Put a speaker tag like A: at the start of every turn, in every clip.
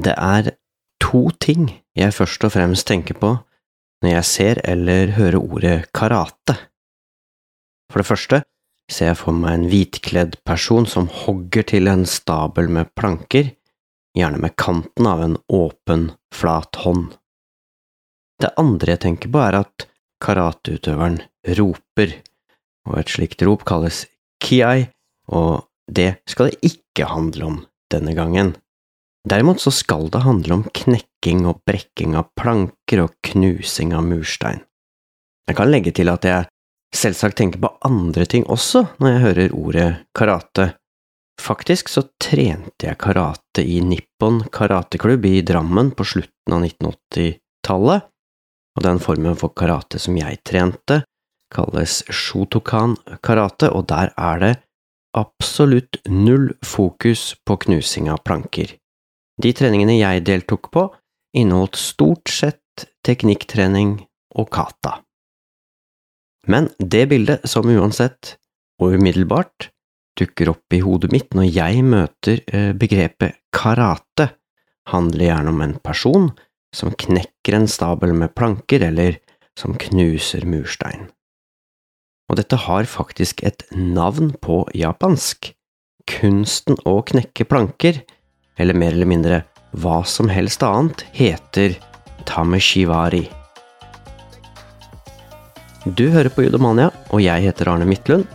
A: Det er to ting jeg først og fremst tenker på når jeg ser eller hører ordet karate. For det første ser jeg for meg en hvitkledd person som hogger til en stabel med planker, gjerne med kanten av en åpen, flat hånd. Det andre jeg tenker på, er at karateutøveren roper, og et slikt rop kalles kiai, og det skal det ikke handle om denne gangen. Derimot så skal det handle om knekking og brekking av planker og knusing av murstein. Jeg kan legge til at jeg selvsagt tenker på andre ting også når jeg hører ordet karate. Faktisk så trente jeg karate i Nippon karateklubb i Drammen på slutten av 1980-tallet, og den formen for karate som jeg trente, kalles shotokan karate, og der er det absolutt null fokus på knusing av planker. De treningene jeg deltok på, inneholdt stort sett teknikktrening og kata. Men det bildet som uansett, og umiddelbart, dukker opp i hodet mitt når jeg møter eh, begrepet karate, handler gjerne om en person som knekker en stabel med planker, eller som knuser murstein. Og dette har faktisk et navn på japansk. Kunsten å knekke planker, eller mer eller mindre hva som helst annet, heter Tameshivari. Du hører på Judomania, og jeg heter Arne Midtlund.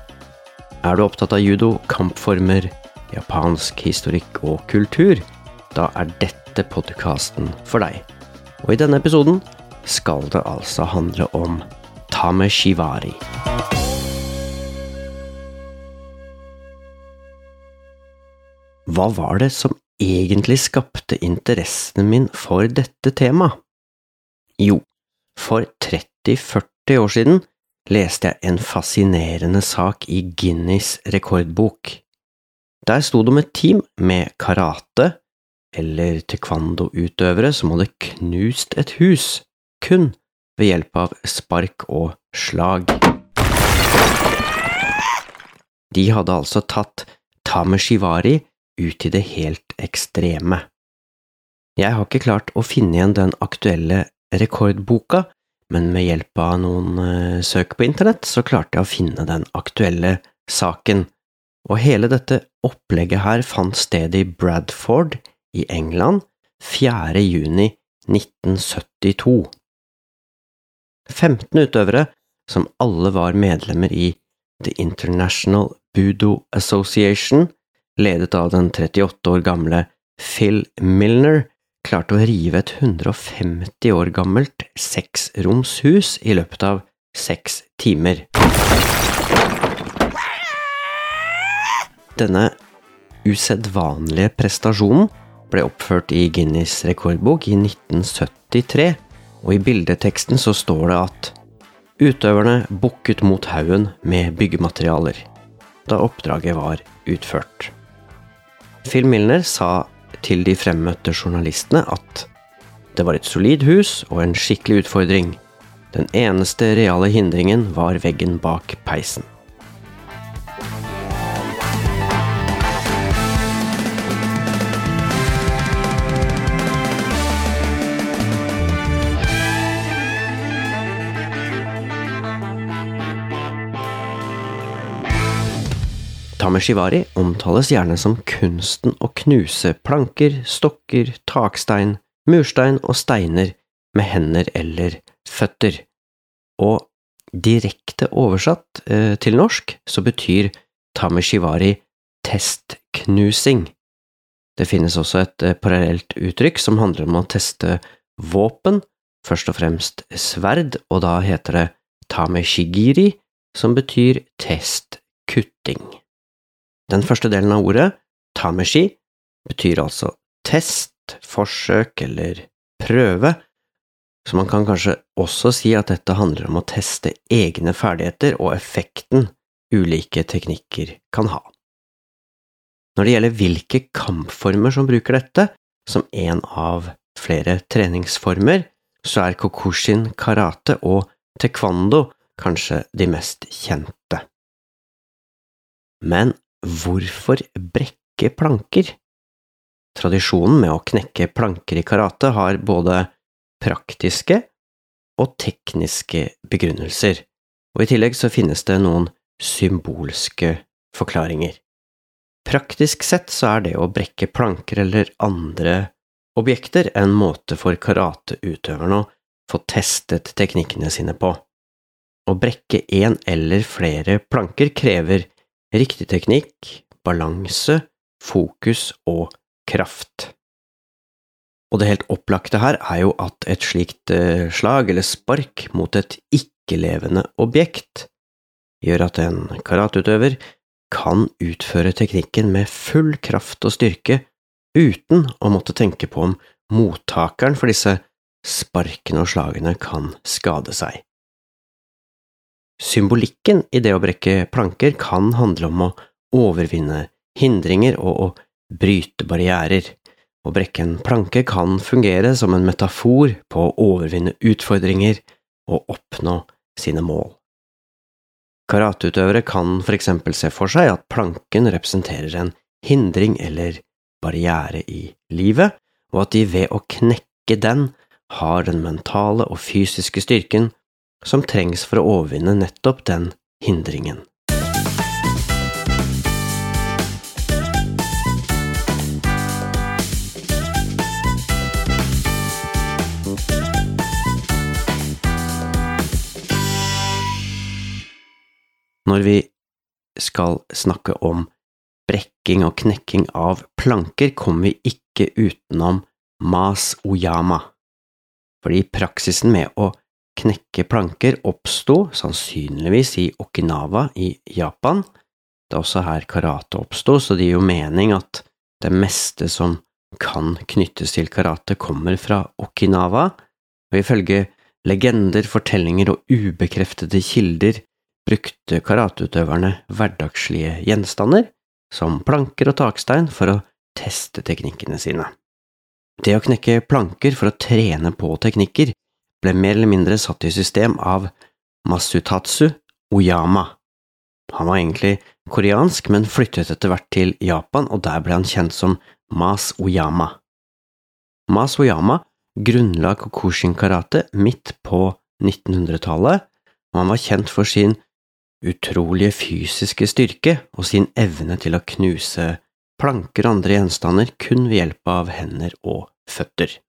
A: Er du opptatt av judo, kampformer, japansk historikk og kultur, da er dette podkasten for deg. Og i denne episoden skal det altså handle om Tameshivari. Hva var det som egentlig skapte interessen min for dette temaet? Jo, for 30–40 år siden leste jeg en fascinerende sak i Guinness rekordbok. Der sto det om et team med karate- eller taekwondo-utøvere som hadde knust et hus, kun ved hjelp av spark og slag. De hadde altså tatt tameshiwari ut i det helt ekstreme. Jeg har ikke klart å finne igjen den aktuelle rekordboka, men med hjelp av noen uh, søk på internett så klarte jeg å finne den aktuelle saken, og hele dette opplegget her fant sted i Bradford i England 4. juni 1972. 15 utøvere, som alle var medlemmer i The International Budo Association, ledet av den 38 år gamle Phil Milner, klarte å rive et 150 år gammelt seksromshus i løpet av seks timer. Denne usedvanlige prestasjonen ble oppført i Guinness rekordbok i 1973, og i bildeteksten så står det at utøverne bukket mot haugen med byggematerialer da oppdraget var utført. Phil Milner sa til de fremmøtte journalistene at det var et solid hus og en skikkelig utfordring. Den eneste reale hindringen var veggen bak peisen. Tameshiwari omtales gjerne som kunsten å knuse planker, stokker, takstein, murstein og steiner med hender eller føtter. Og direkte oversatt eh, til norsk så betyr Tameshivari testknusing. Det finnes også et eh, parallelt uttrykk som handler om å teste våpen, først og fremst sverd, og da heter det tameshigiri, som betyr testkutting. Den første delen av ordet, tameshi, betyr altså test, forsøk eller prøve, så man kan kanskje også si at dette handler om å teste egne ferdigheter og effekten ulike teknikker kan ha. Når det gjelder hvilke kampformer som bruker dette, som en av flere treningsformer, så er kokushin karate og taekwondo kanskje de mest kjente. Men hvorfor brekke planker? tradisjonen med å knekke planker i karate har både praktiske og tekniske begrunnelser, og i tillegg så finnes det noen symbolske forklaringer. Praktisk sett så er det å brekke planker eller andre objekter en måte for karateutøverne å få testet teknikkene sine på. Å brekke én eller flere planker krever riktig teknikk, balanse, fokus og kraft. Og det helt opplagte her er jo at et slikt eh, slag eller spark mot et ikke-levende objekt gjør at en karateutøver kan utføre teknikken med full kraft og styrke uten å måtte tenke på om mottakeren for disse sparkene og slagene kan skade seg. Symbolikken i det å brekke planker kan handle om å overvinne hindringer og å bryte barrierer. Å brekke en planke kan fungere som en metafor på å overvinne utfordringer og oppnå sine mål. Karateutøvere kan for eksempel se for seg at planken representerer en hindring eller barriere i livet, og at de ved å knekke den har den mentale og fysiske styrken som trengs for å overvinne nettopp den hindringen. Når vi skal snakke om brekking og knekking av planker, kommer vi ikke utenom mas oyama, fordi praksisen med å knekke planker oppsto sannsynligvis i Okinawa i Japan. Det er også her karate oppsto, så det gir jo mening at det meste som kan knyttes til karate, kommer fra Okinawa, og ifølge legender, fortellinger og ubekreftede kilder brukte karateutøverne hverdagslige gjenstander, som planker og takstein, for å teste teknikkene sine. Det å knekke planker for å trene på teknikker ble mer eller mindre satt i system av Masutatsu Oyama. Han var egentlig koreansk, men flyttet etter hvert til Japan, og der ble han kjent som Mas Oyama. Mas Oyama grunnla Kokushin karate midt på 1900-tallet, og han var kjent for sin utrolige fysiske styrke og sin evne til å knuse planker og andre gjenstander kun ved hjelp av hender og føtter.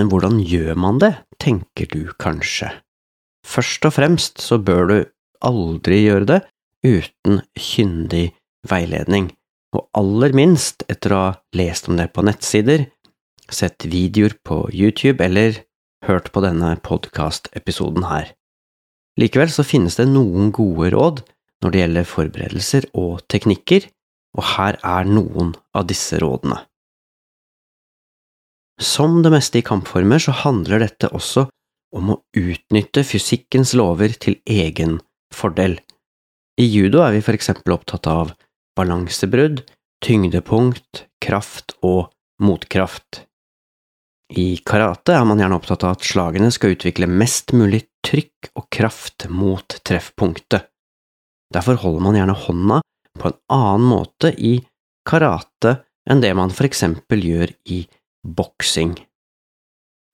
A: Men hvordan gjør man det, tenker du kanskje. Først og fremst så bør du aldri gjøre det uten kyndig veiledning og aller minst etter å ha lest om det på nettsider, sett videoer på YouTube eller hørt på denne podkastepisoden her. Likevel så finnes det noen gode råd når det gjelder forberedelser og teknikker, og her er noen av disse rådene. Som det meste i kampformer så handler dette også om å utnytte fysikkens lover til egen fordel. I judo er vi for eksempel opptatt av balansebrudd, tyngdepunkt, kraft og motkraft. I karate er man gjerne opptatt av at slagene skal utvikle mest mulig trykk og kraft mot treffpunktet. Derfor holder man gjerne hånda på en annen måte i karate enn det man for eksempel gjør i boksing.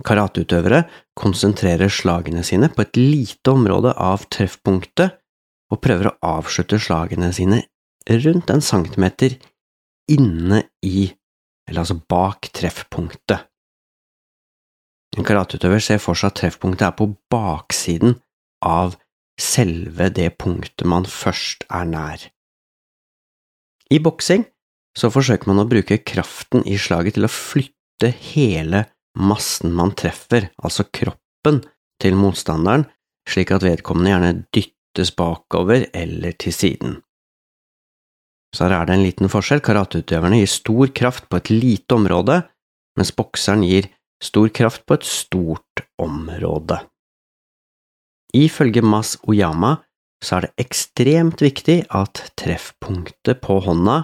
A: Karateutøvere konsentrerer slagene sine på et lite område av treffpunktet og prøver å avslutte slagene sine rundt en centimeter inne i, eller altså bak treffpunktet. En karateutøver ser for seg at treffpunktet er på baksiden av selve det punktet man først er nær. I boksing så forsøker man å bruke kraften i slaget til å flytte hele massen man treffer, altså kroppen, til motstanderen, slik at vedkommende gjerne dyttes bakover eller til siden. Så her er det en liten forskjell. Karateutøverne gir stor kraft på et lite område, mens bokseren gir stor kraft på et stort område. Ifølge Mas Oyama så er det ekstremt viktig at treffpunktet på hånda,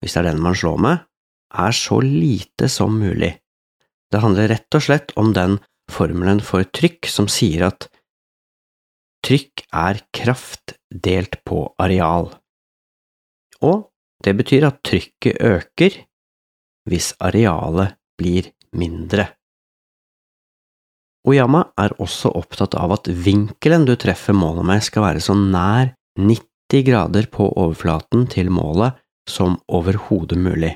A: hvis det er den man slår med, er så lite som mulig. Det handler rett og slett om den formelen for trykk som sier at trykk er kraft delt på areal, og det betyr at trykket øker hvis arealet blir mindre. Oyama er også opptatt av at vinkelen du treffer målet med skal være så nær 90 grader på overflaten til målet som overhodet mulig.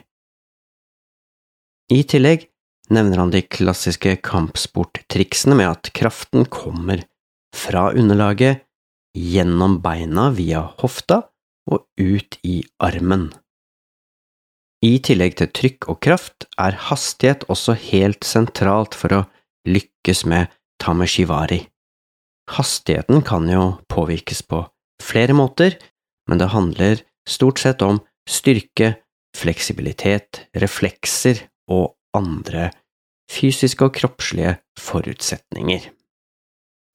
A: I tillegg nevner han de klassiske kampsporttriksene med at kraften kommer fra underlaget, gjennom beina via hofta og ut i armen. I tillegg til trykk og kraft er hastighet også helt sentralt for å lykkes med tameshivari. Hastigheten kan jo påvirkes på flere måter, men det handler stort sett om styrke, fleksibilitet, reflekser og andre fysiske og kroppslige forutsetninger.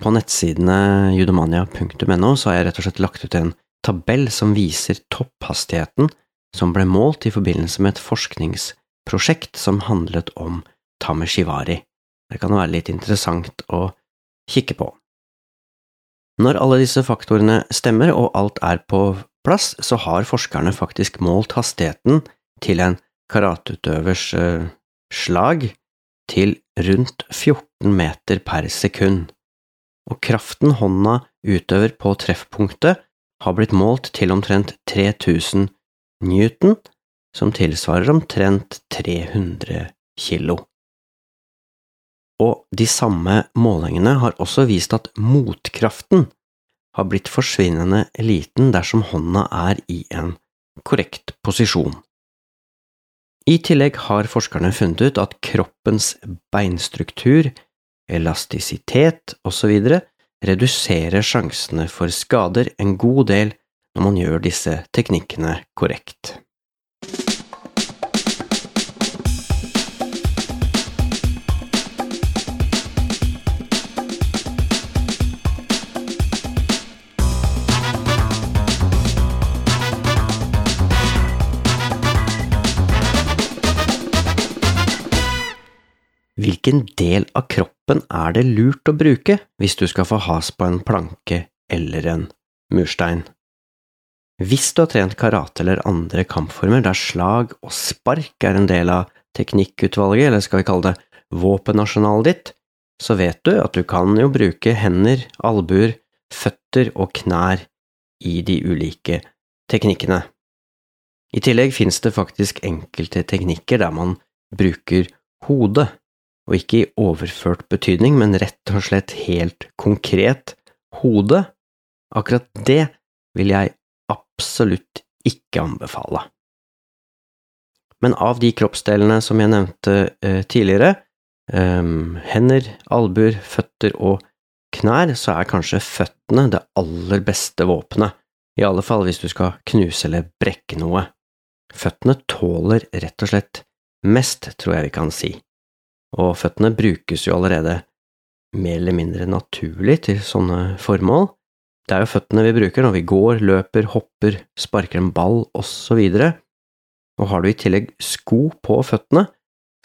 A: På nettsidene judomania.no har jeg rett og slett lagt ut en tabell som viser topphastigheten som ble målt i forbindelse med et forskningsprosjekt som handlet om tameshivari. Det kan være litt interessant å kikke på. Når alle disse faktorene stemmer og alt er på plass, så har forskerne faktisk målt hastigheten til en karateutøvers eh, slag til rundt 14 meter per sekund, og kraften hånda utøver på treffpunktet har blitt målt til omtrent 3000 newton, som tilsvarer omtrent 300 kilo og de samme målingene har også vist at motkraften har blitt forsvinnende liten dersom hånda er i en korrekt posisjon. I tillegg har forskerne funnet ut at kroppens beinstruktur, elastisitet osv. reduserer sjansene for skader en god del når man gjør disse teknikkene korrekt. Hvilken del av kroppen er det lurt å bruke hvis du skal få has på en planke eller en murstein? Hvis du har trent karate eller andre kampformer der slag og spark er en del av teknikkutvalget, eller skal vi kalle det våpenarsenalet ditt, så vet du at du kan jo bruke hender, albuer, føtter og knær i de ulike teknikkene. I tillegg finnes det faktisk enkelte teknikker der man bruker hodet og ikke i overført betydning, men rett og slett helt konkret hode, akkurat det vil jeg absolutt ikke anbefale. Men av de kroppsdelene som jeg nevnte eh, tidligere, eh, hender, albuer, føtter og knær, så er kanskje føttene det aller beste våpenet, i alle fall hvis du skal knuse eller brekke noe. Føttene tåler rett og slett mest, tror jeg vi kan si og føttene brukes jo allerede mer eller mindre naturlig til sånne formål. Det er jo føttene vi bruker når vi går, løper, hopper, sparker en ball osv., og har du i tillegg sko på føttene,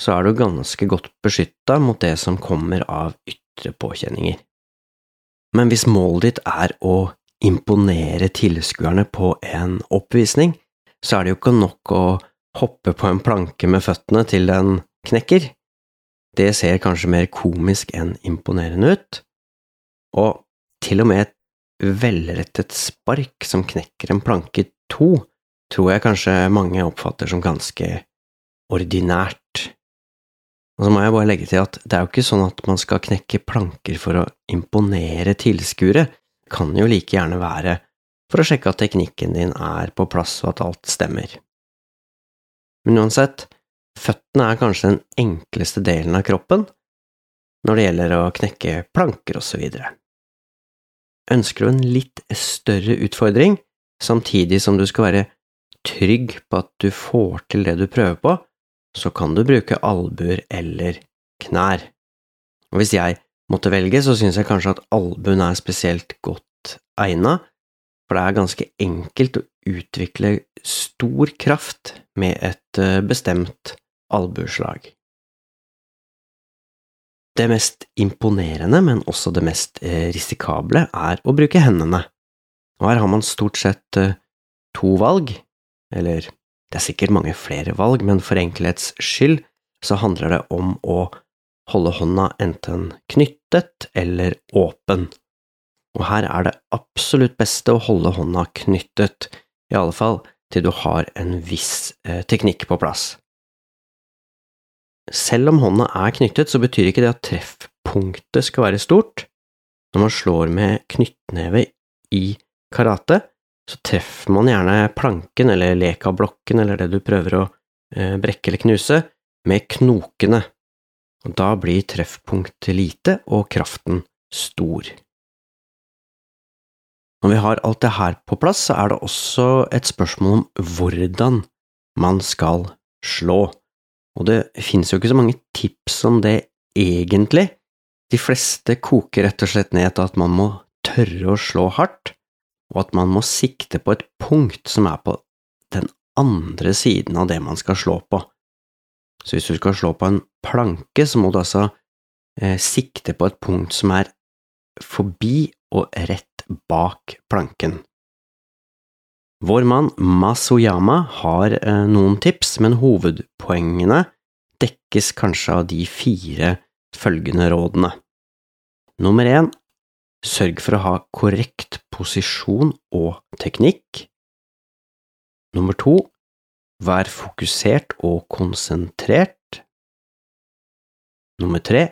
A: så er du ganske godt beskytta mot det som kommer av ytre påkjenninger. Men hvis målet ditt er å imponere tilskuerne på en oppvisning, så er det jo ikke nok å hoppe på en planke med føttene til den knekker. Det ser kanskje mer komisk enn imponerende ut, og til og med et velrettet spark som knekker en planke i to, tror jeg kanskje mange oppfatter som ganske ordinært. Og så må jeg bare legge til at det er jo ikke sånn at man skal knekke planker for å imponere tilskuere, det kan jo like gjerne være for å sjekke at teknikken din er på plass og at alt stemmer. Men uansett, Føttene er kanskje den enkleste delen av kroppen når det gjelder å knekke planker osv. Ønsker du en litt større utfordring, samtidig som du skal være trygg på at du får til det du prøver på, så kan du bruke albuer eller knær. Og hvis jeg måtte velge, så syns jeg kanskje at albuen er spesielt godt egna, for det er ganske enkelt å utvikle stor kraft med et eh, bestemt albueslag. Det mest imponerende, men også det mest eh, risikable, er å bruke hendene. Og her har man stort sett eh, to valg, eller det er sikkert mange flere valg, men for enkelhets skyld så handler det om å holde hånda enten knyttet eller åpen. Og her er det absolutt beste å holde hånda knyttet, i alle fall til du har en viss eh, teknikk på plass. Selv om hånda er knyttet, så betyr ikke det at treffpunktet skal være stort. Når man slår med knyttneve i karate, så treffer man gjerne planken eller lekablokken eller det du prøver å eh, brekke eller knuse, med knokene. Og da blir treffpunktet lite og kraften stor. Når vi har alt det her på plass, så er det også et spørsmål om hvordan man skal slå. Og det finnes jo ikke så mange tips om det egentlig. De fleste koker rett og slett ned til at man må tørre å slå hardt, og at man må sikte på et punkt som er på den andre siden av det man skal slå på. Så hvis du skal slå på en planke, så må du altså eh, sikte på et punkt som er forbi og rett bak planken. Vår mann Masuyama har eh, noen tips, men hovedpoengene dekkes kanskje av de fire følgende rådene. Nummer én Sørg for å ha korrekt posisjon og teknikk. Nummer to Vær fokusert og konsentrert. Nummer tre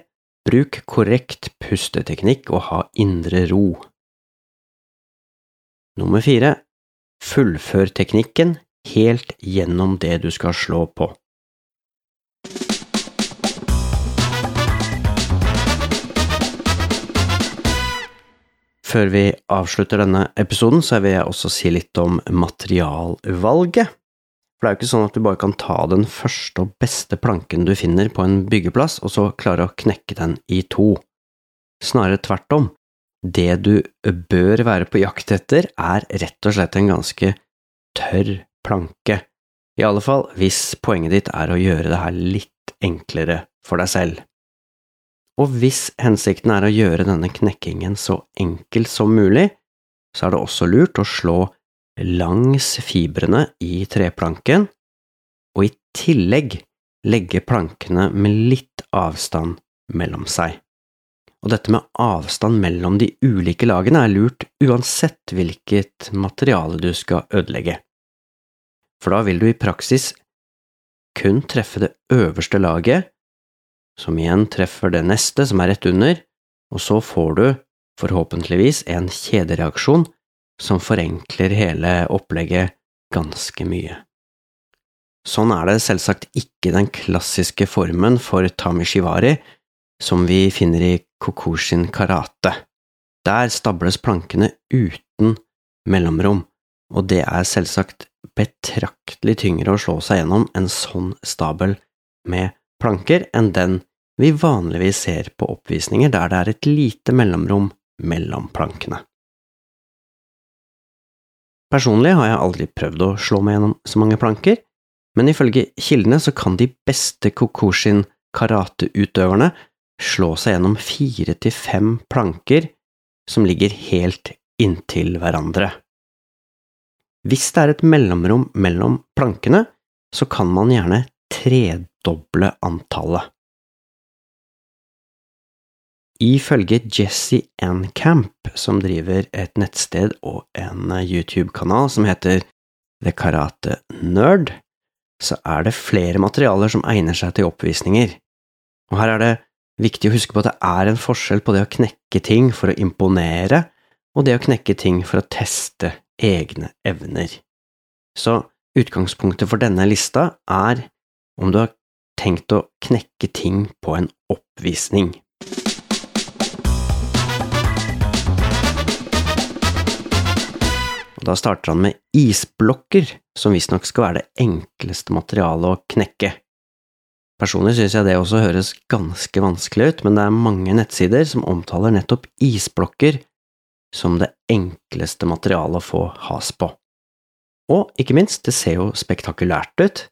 A: Bruk korrekt pusteteknikk og ha indre ro. Nummer fire Fullfør teknikken helt gjennom det du skal slå på. Før vi avslutter denne episoden, så vil jeg også si litt om materialvalget. For det er jo ikke sånn at du bare kan ta den første og beste planken du finner på en byggeplass, og så klare å knekke den i to. Snarere tvert om. Det du bør være på jakt etter, er rett og slett en ganske tørr planke, i alle fall hvis poenget ditt er å gjøre det her litt enklere for deg selv. Og hvis hensikten er å gjøre denne knekkingen så enkel som mulig, så er det også lurt å slå langs fibrene i treplanken, og i tillegg legge plankene med litt avstand mellom seg og dette med avstand mellom de ulike lagene er lurt uansett hvilket materiale du skal ødelegge, for da vil du i praksis kun treffe det øverste laget, som igjen treffer det neste som er rett under, og så får du forhåpentligvis en kjedereaksjon som forenkler hele opplegget ganske mye. Sånn er det selvsagt ikke den klassiske formen for tamishivari som vi finner i Kokushin karate. Der stables plankene uten mellomrom, og det er selvsagt betraktelig tyngre å slå seg gjennom en sånn stabel med planker enn den vi vanligvis ser på oppvisninger der det er et lite mellomrom mellom plankene. Personlig har jeg aldri prøvd å slå meg gjennom så mange planker, men ifølge kildene så kan de beste Kokushin karateutøverne slå seg gjennom fire til fem planker som ligger helt inntil hverandre. Hvis det er et mellomrom mellom plankene, så kan man gjerne tredoble antallet. Ifølge Jesse Camp, som driver et nettsted og en YouTube-kanal som heter The Karate Nerd, så er det flere materialer som egner seg til oppvisninger, og her er det Viktig å huske på at det er en forskjell på det å knekke ting for å imponere, og det å knekke ting for å teste egne evner. Så utgangspunktet for denne lista er om du har tenkt å knekke ting på en oppvisning. Da starter han med isblokker, som visstnok skal være det enkleste materialet å knekke. Personlig synes jeg det også høres ganske vanskelig ut, men det er mange nettsider som omtaler nettopp isblokker som det enkleste materialet å få has på. Og ikke minst, det ser jo spektakulært ut.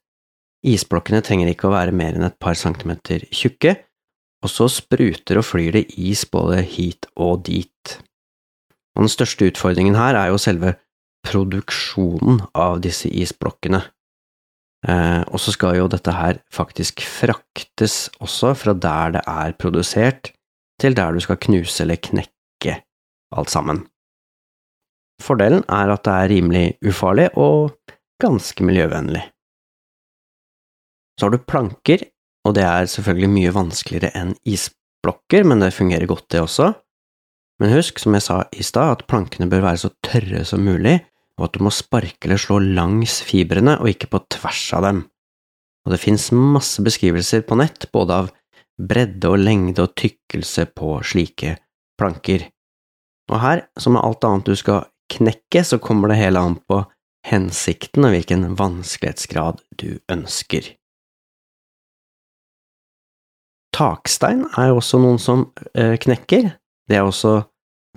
A: Isblokkene trenger ikke å være mer enn et par centimeter tjukke, og så spruter og flyr det is både hit og dit. Og den største utfordringen her er jo selve produksjonen av disse isblokkene. Eh, og så skal jo dette her faktisk fraktes også fra der det er produsert, til der du skal knuse eller knekke alt sammen. Fordelen er at det er rimelig ufarlig og ganske miljøvennlig. Så har du planker, og det er selvfølgelig mye vanskeligere enn isblokker, men det fungerer godt, det også. Men husk, som jeg sa i stad, at plankene bør være så tørre som mulig, og at du må sparke eller slå langs fibrene og ikke på tvers av dem. Og det fins masse beskrivelser på nett, både av bredde og lengde og tykkelse på slike planker. Og her, som med alt annet du skal knekke, så kommer det hele an på hensikten og hvilken vanskelighetsgrad du ønsker. Takstein er jo også noen som eh, knekker, det er også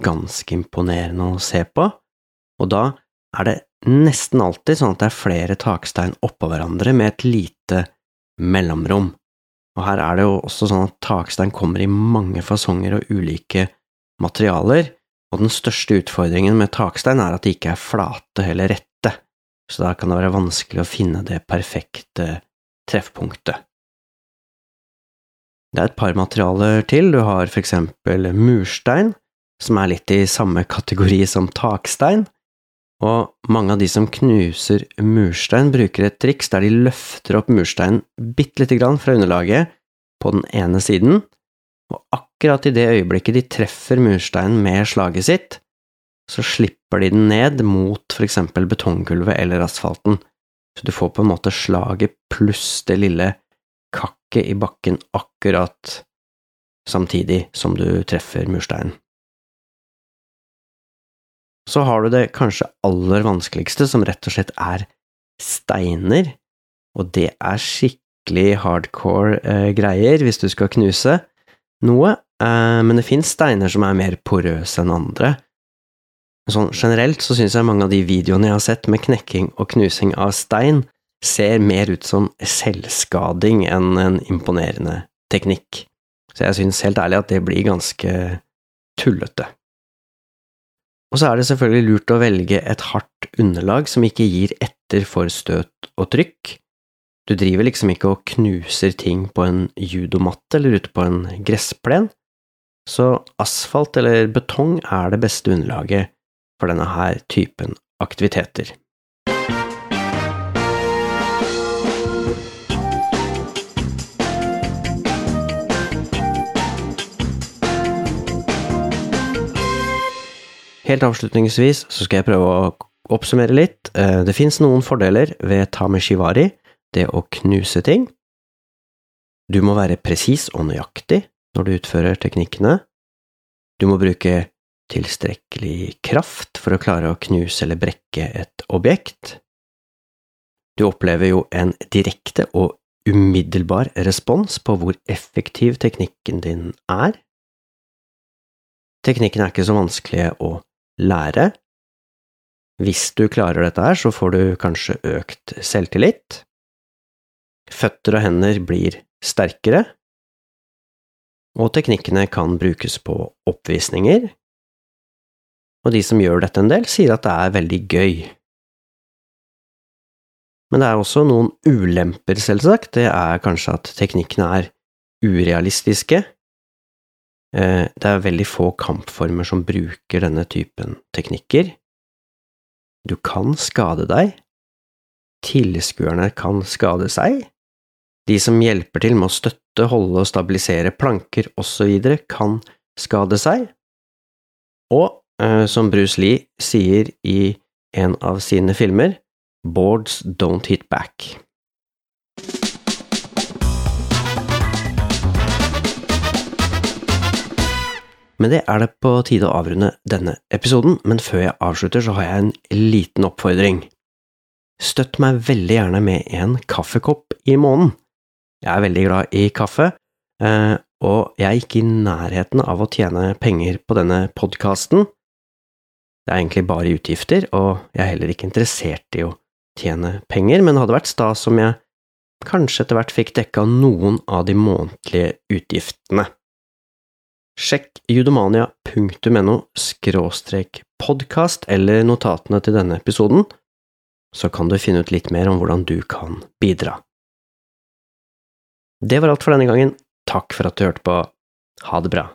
A: ganske imponerende å se på, og da er det nesten alltid sånn at det er flere takstein oppå hverandre med et lite mellomrom. Og her er det jo også sånn at takstein kommer i mange fasonger og ulike materialer, og den største utfordringen med takstein er at de ikke er flate eller rette, så da kan det være vanskelig å finne det perfekte treffpunktet. Det er et par materialer til, du har for eksempel murstein, som er litt i samme kategori som takstein, og mange av de som knuser murstein, bruker et triks der de løfter opp mursteinen bitte lite grann fra underlaget på den ene siden, og akkurat i det øyeblikket de treffer mursteinen med slaget sitt, så slipper de den ned mot for eksempel betonggulvet eller asfalten, så du får på en måte slaget pluss det lille kakket i bakken akkurat samtidig som du treffer mursteinen. Så har du det kanskje aller vanskeligste, som rett og slett er steiner, og det er skikkelig hardcore eh, greier hvis du skal knuse noe, eh, men det fins steiner som er mer porøse enn andre. Sånn generelt så syns jeg mange av de videoene jeg har sett med knekking og knusing av stein, ser mer ut som selvskading enn en imponerende teknikk, så jeg syns helt ærlig at det blir ganske tullete. Og så er det selvfølgelig lurt å velge et hardt underlag som ikke gir etter for støt og trykk. Du driver liksom ikke og knuser ting på en judomatte eller ute på en gressplen, så asfalt eller betong er det beste underlaget for denne her typen aktiviteter. Helt avslutningsvis så skal jeg prøve å oppsummere litt. Eh, det fins noen fordeler ved tameshivari, det å knuse ting. Du må være presis og nøyaktig når du utfører teknikkene. Du må bruke tilstrekkelig kraft for å klare å knuse eller brekke et objekt. Du opplever jo en direkte og umiddelbar respons på hvor effektiv teknikken din er. Teknikken er ikke så vanskelig å lære. Hvis du klarer dette her, så får du kanskje økt selvtillit. Føtter og hender blir sterkere, og teknikkene kan brukes på oppvisninger. Og de som gjør dette en del, sier at det er veldig gøy. Men det er også noen ulemper, selvsagt. Det er kanskje at teknikkene er urealistiske, det er veldig få kampformer som bruker denne typen teknikker. Du kan skade deg. Tilskuerne kan skade seg. De som hjelper til med å støtte, holde og stabilisere planker osv., kan skade seg. Og eh, som Bruce Lee sier i en av sine filmer, boards don't hit back. Med det er det på tide å avrunde denne episoden, men før jeg avslutter så har jeg en liten oppfordring. Støtt meg veldig gjerne med en kaffekopp i måneden. Jeg er veldig glad i kaffe, eh, og jeg er ikke i nærheten av å tjene penger på denne podkasten. Det er egentlig bare utgifter, og jeg er heller ikke interessert i å tjene penger, men det hadde vært stas om jeg kanskje etter hvert fikk dekka noen av de månedlige utgiftene. Sjekk judomania.no skråstrek podkast eller notatene til denne episoden, så kan du finne ut litt mer om hvordan du kan bidra. Det var alt for denne gangen. Takk for at du hørte på. Ha det bra.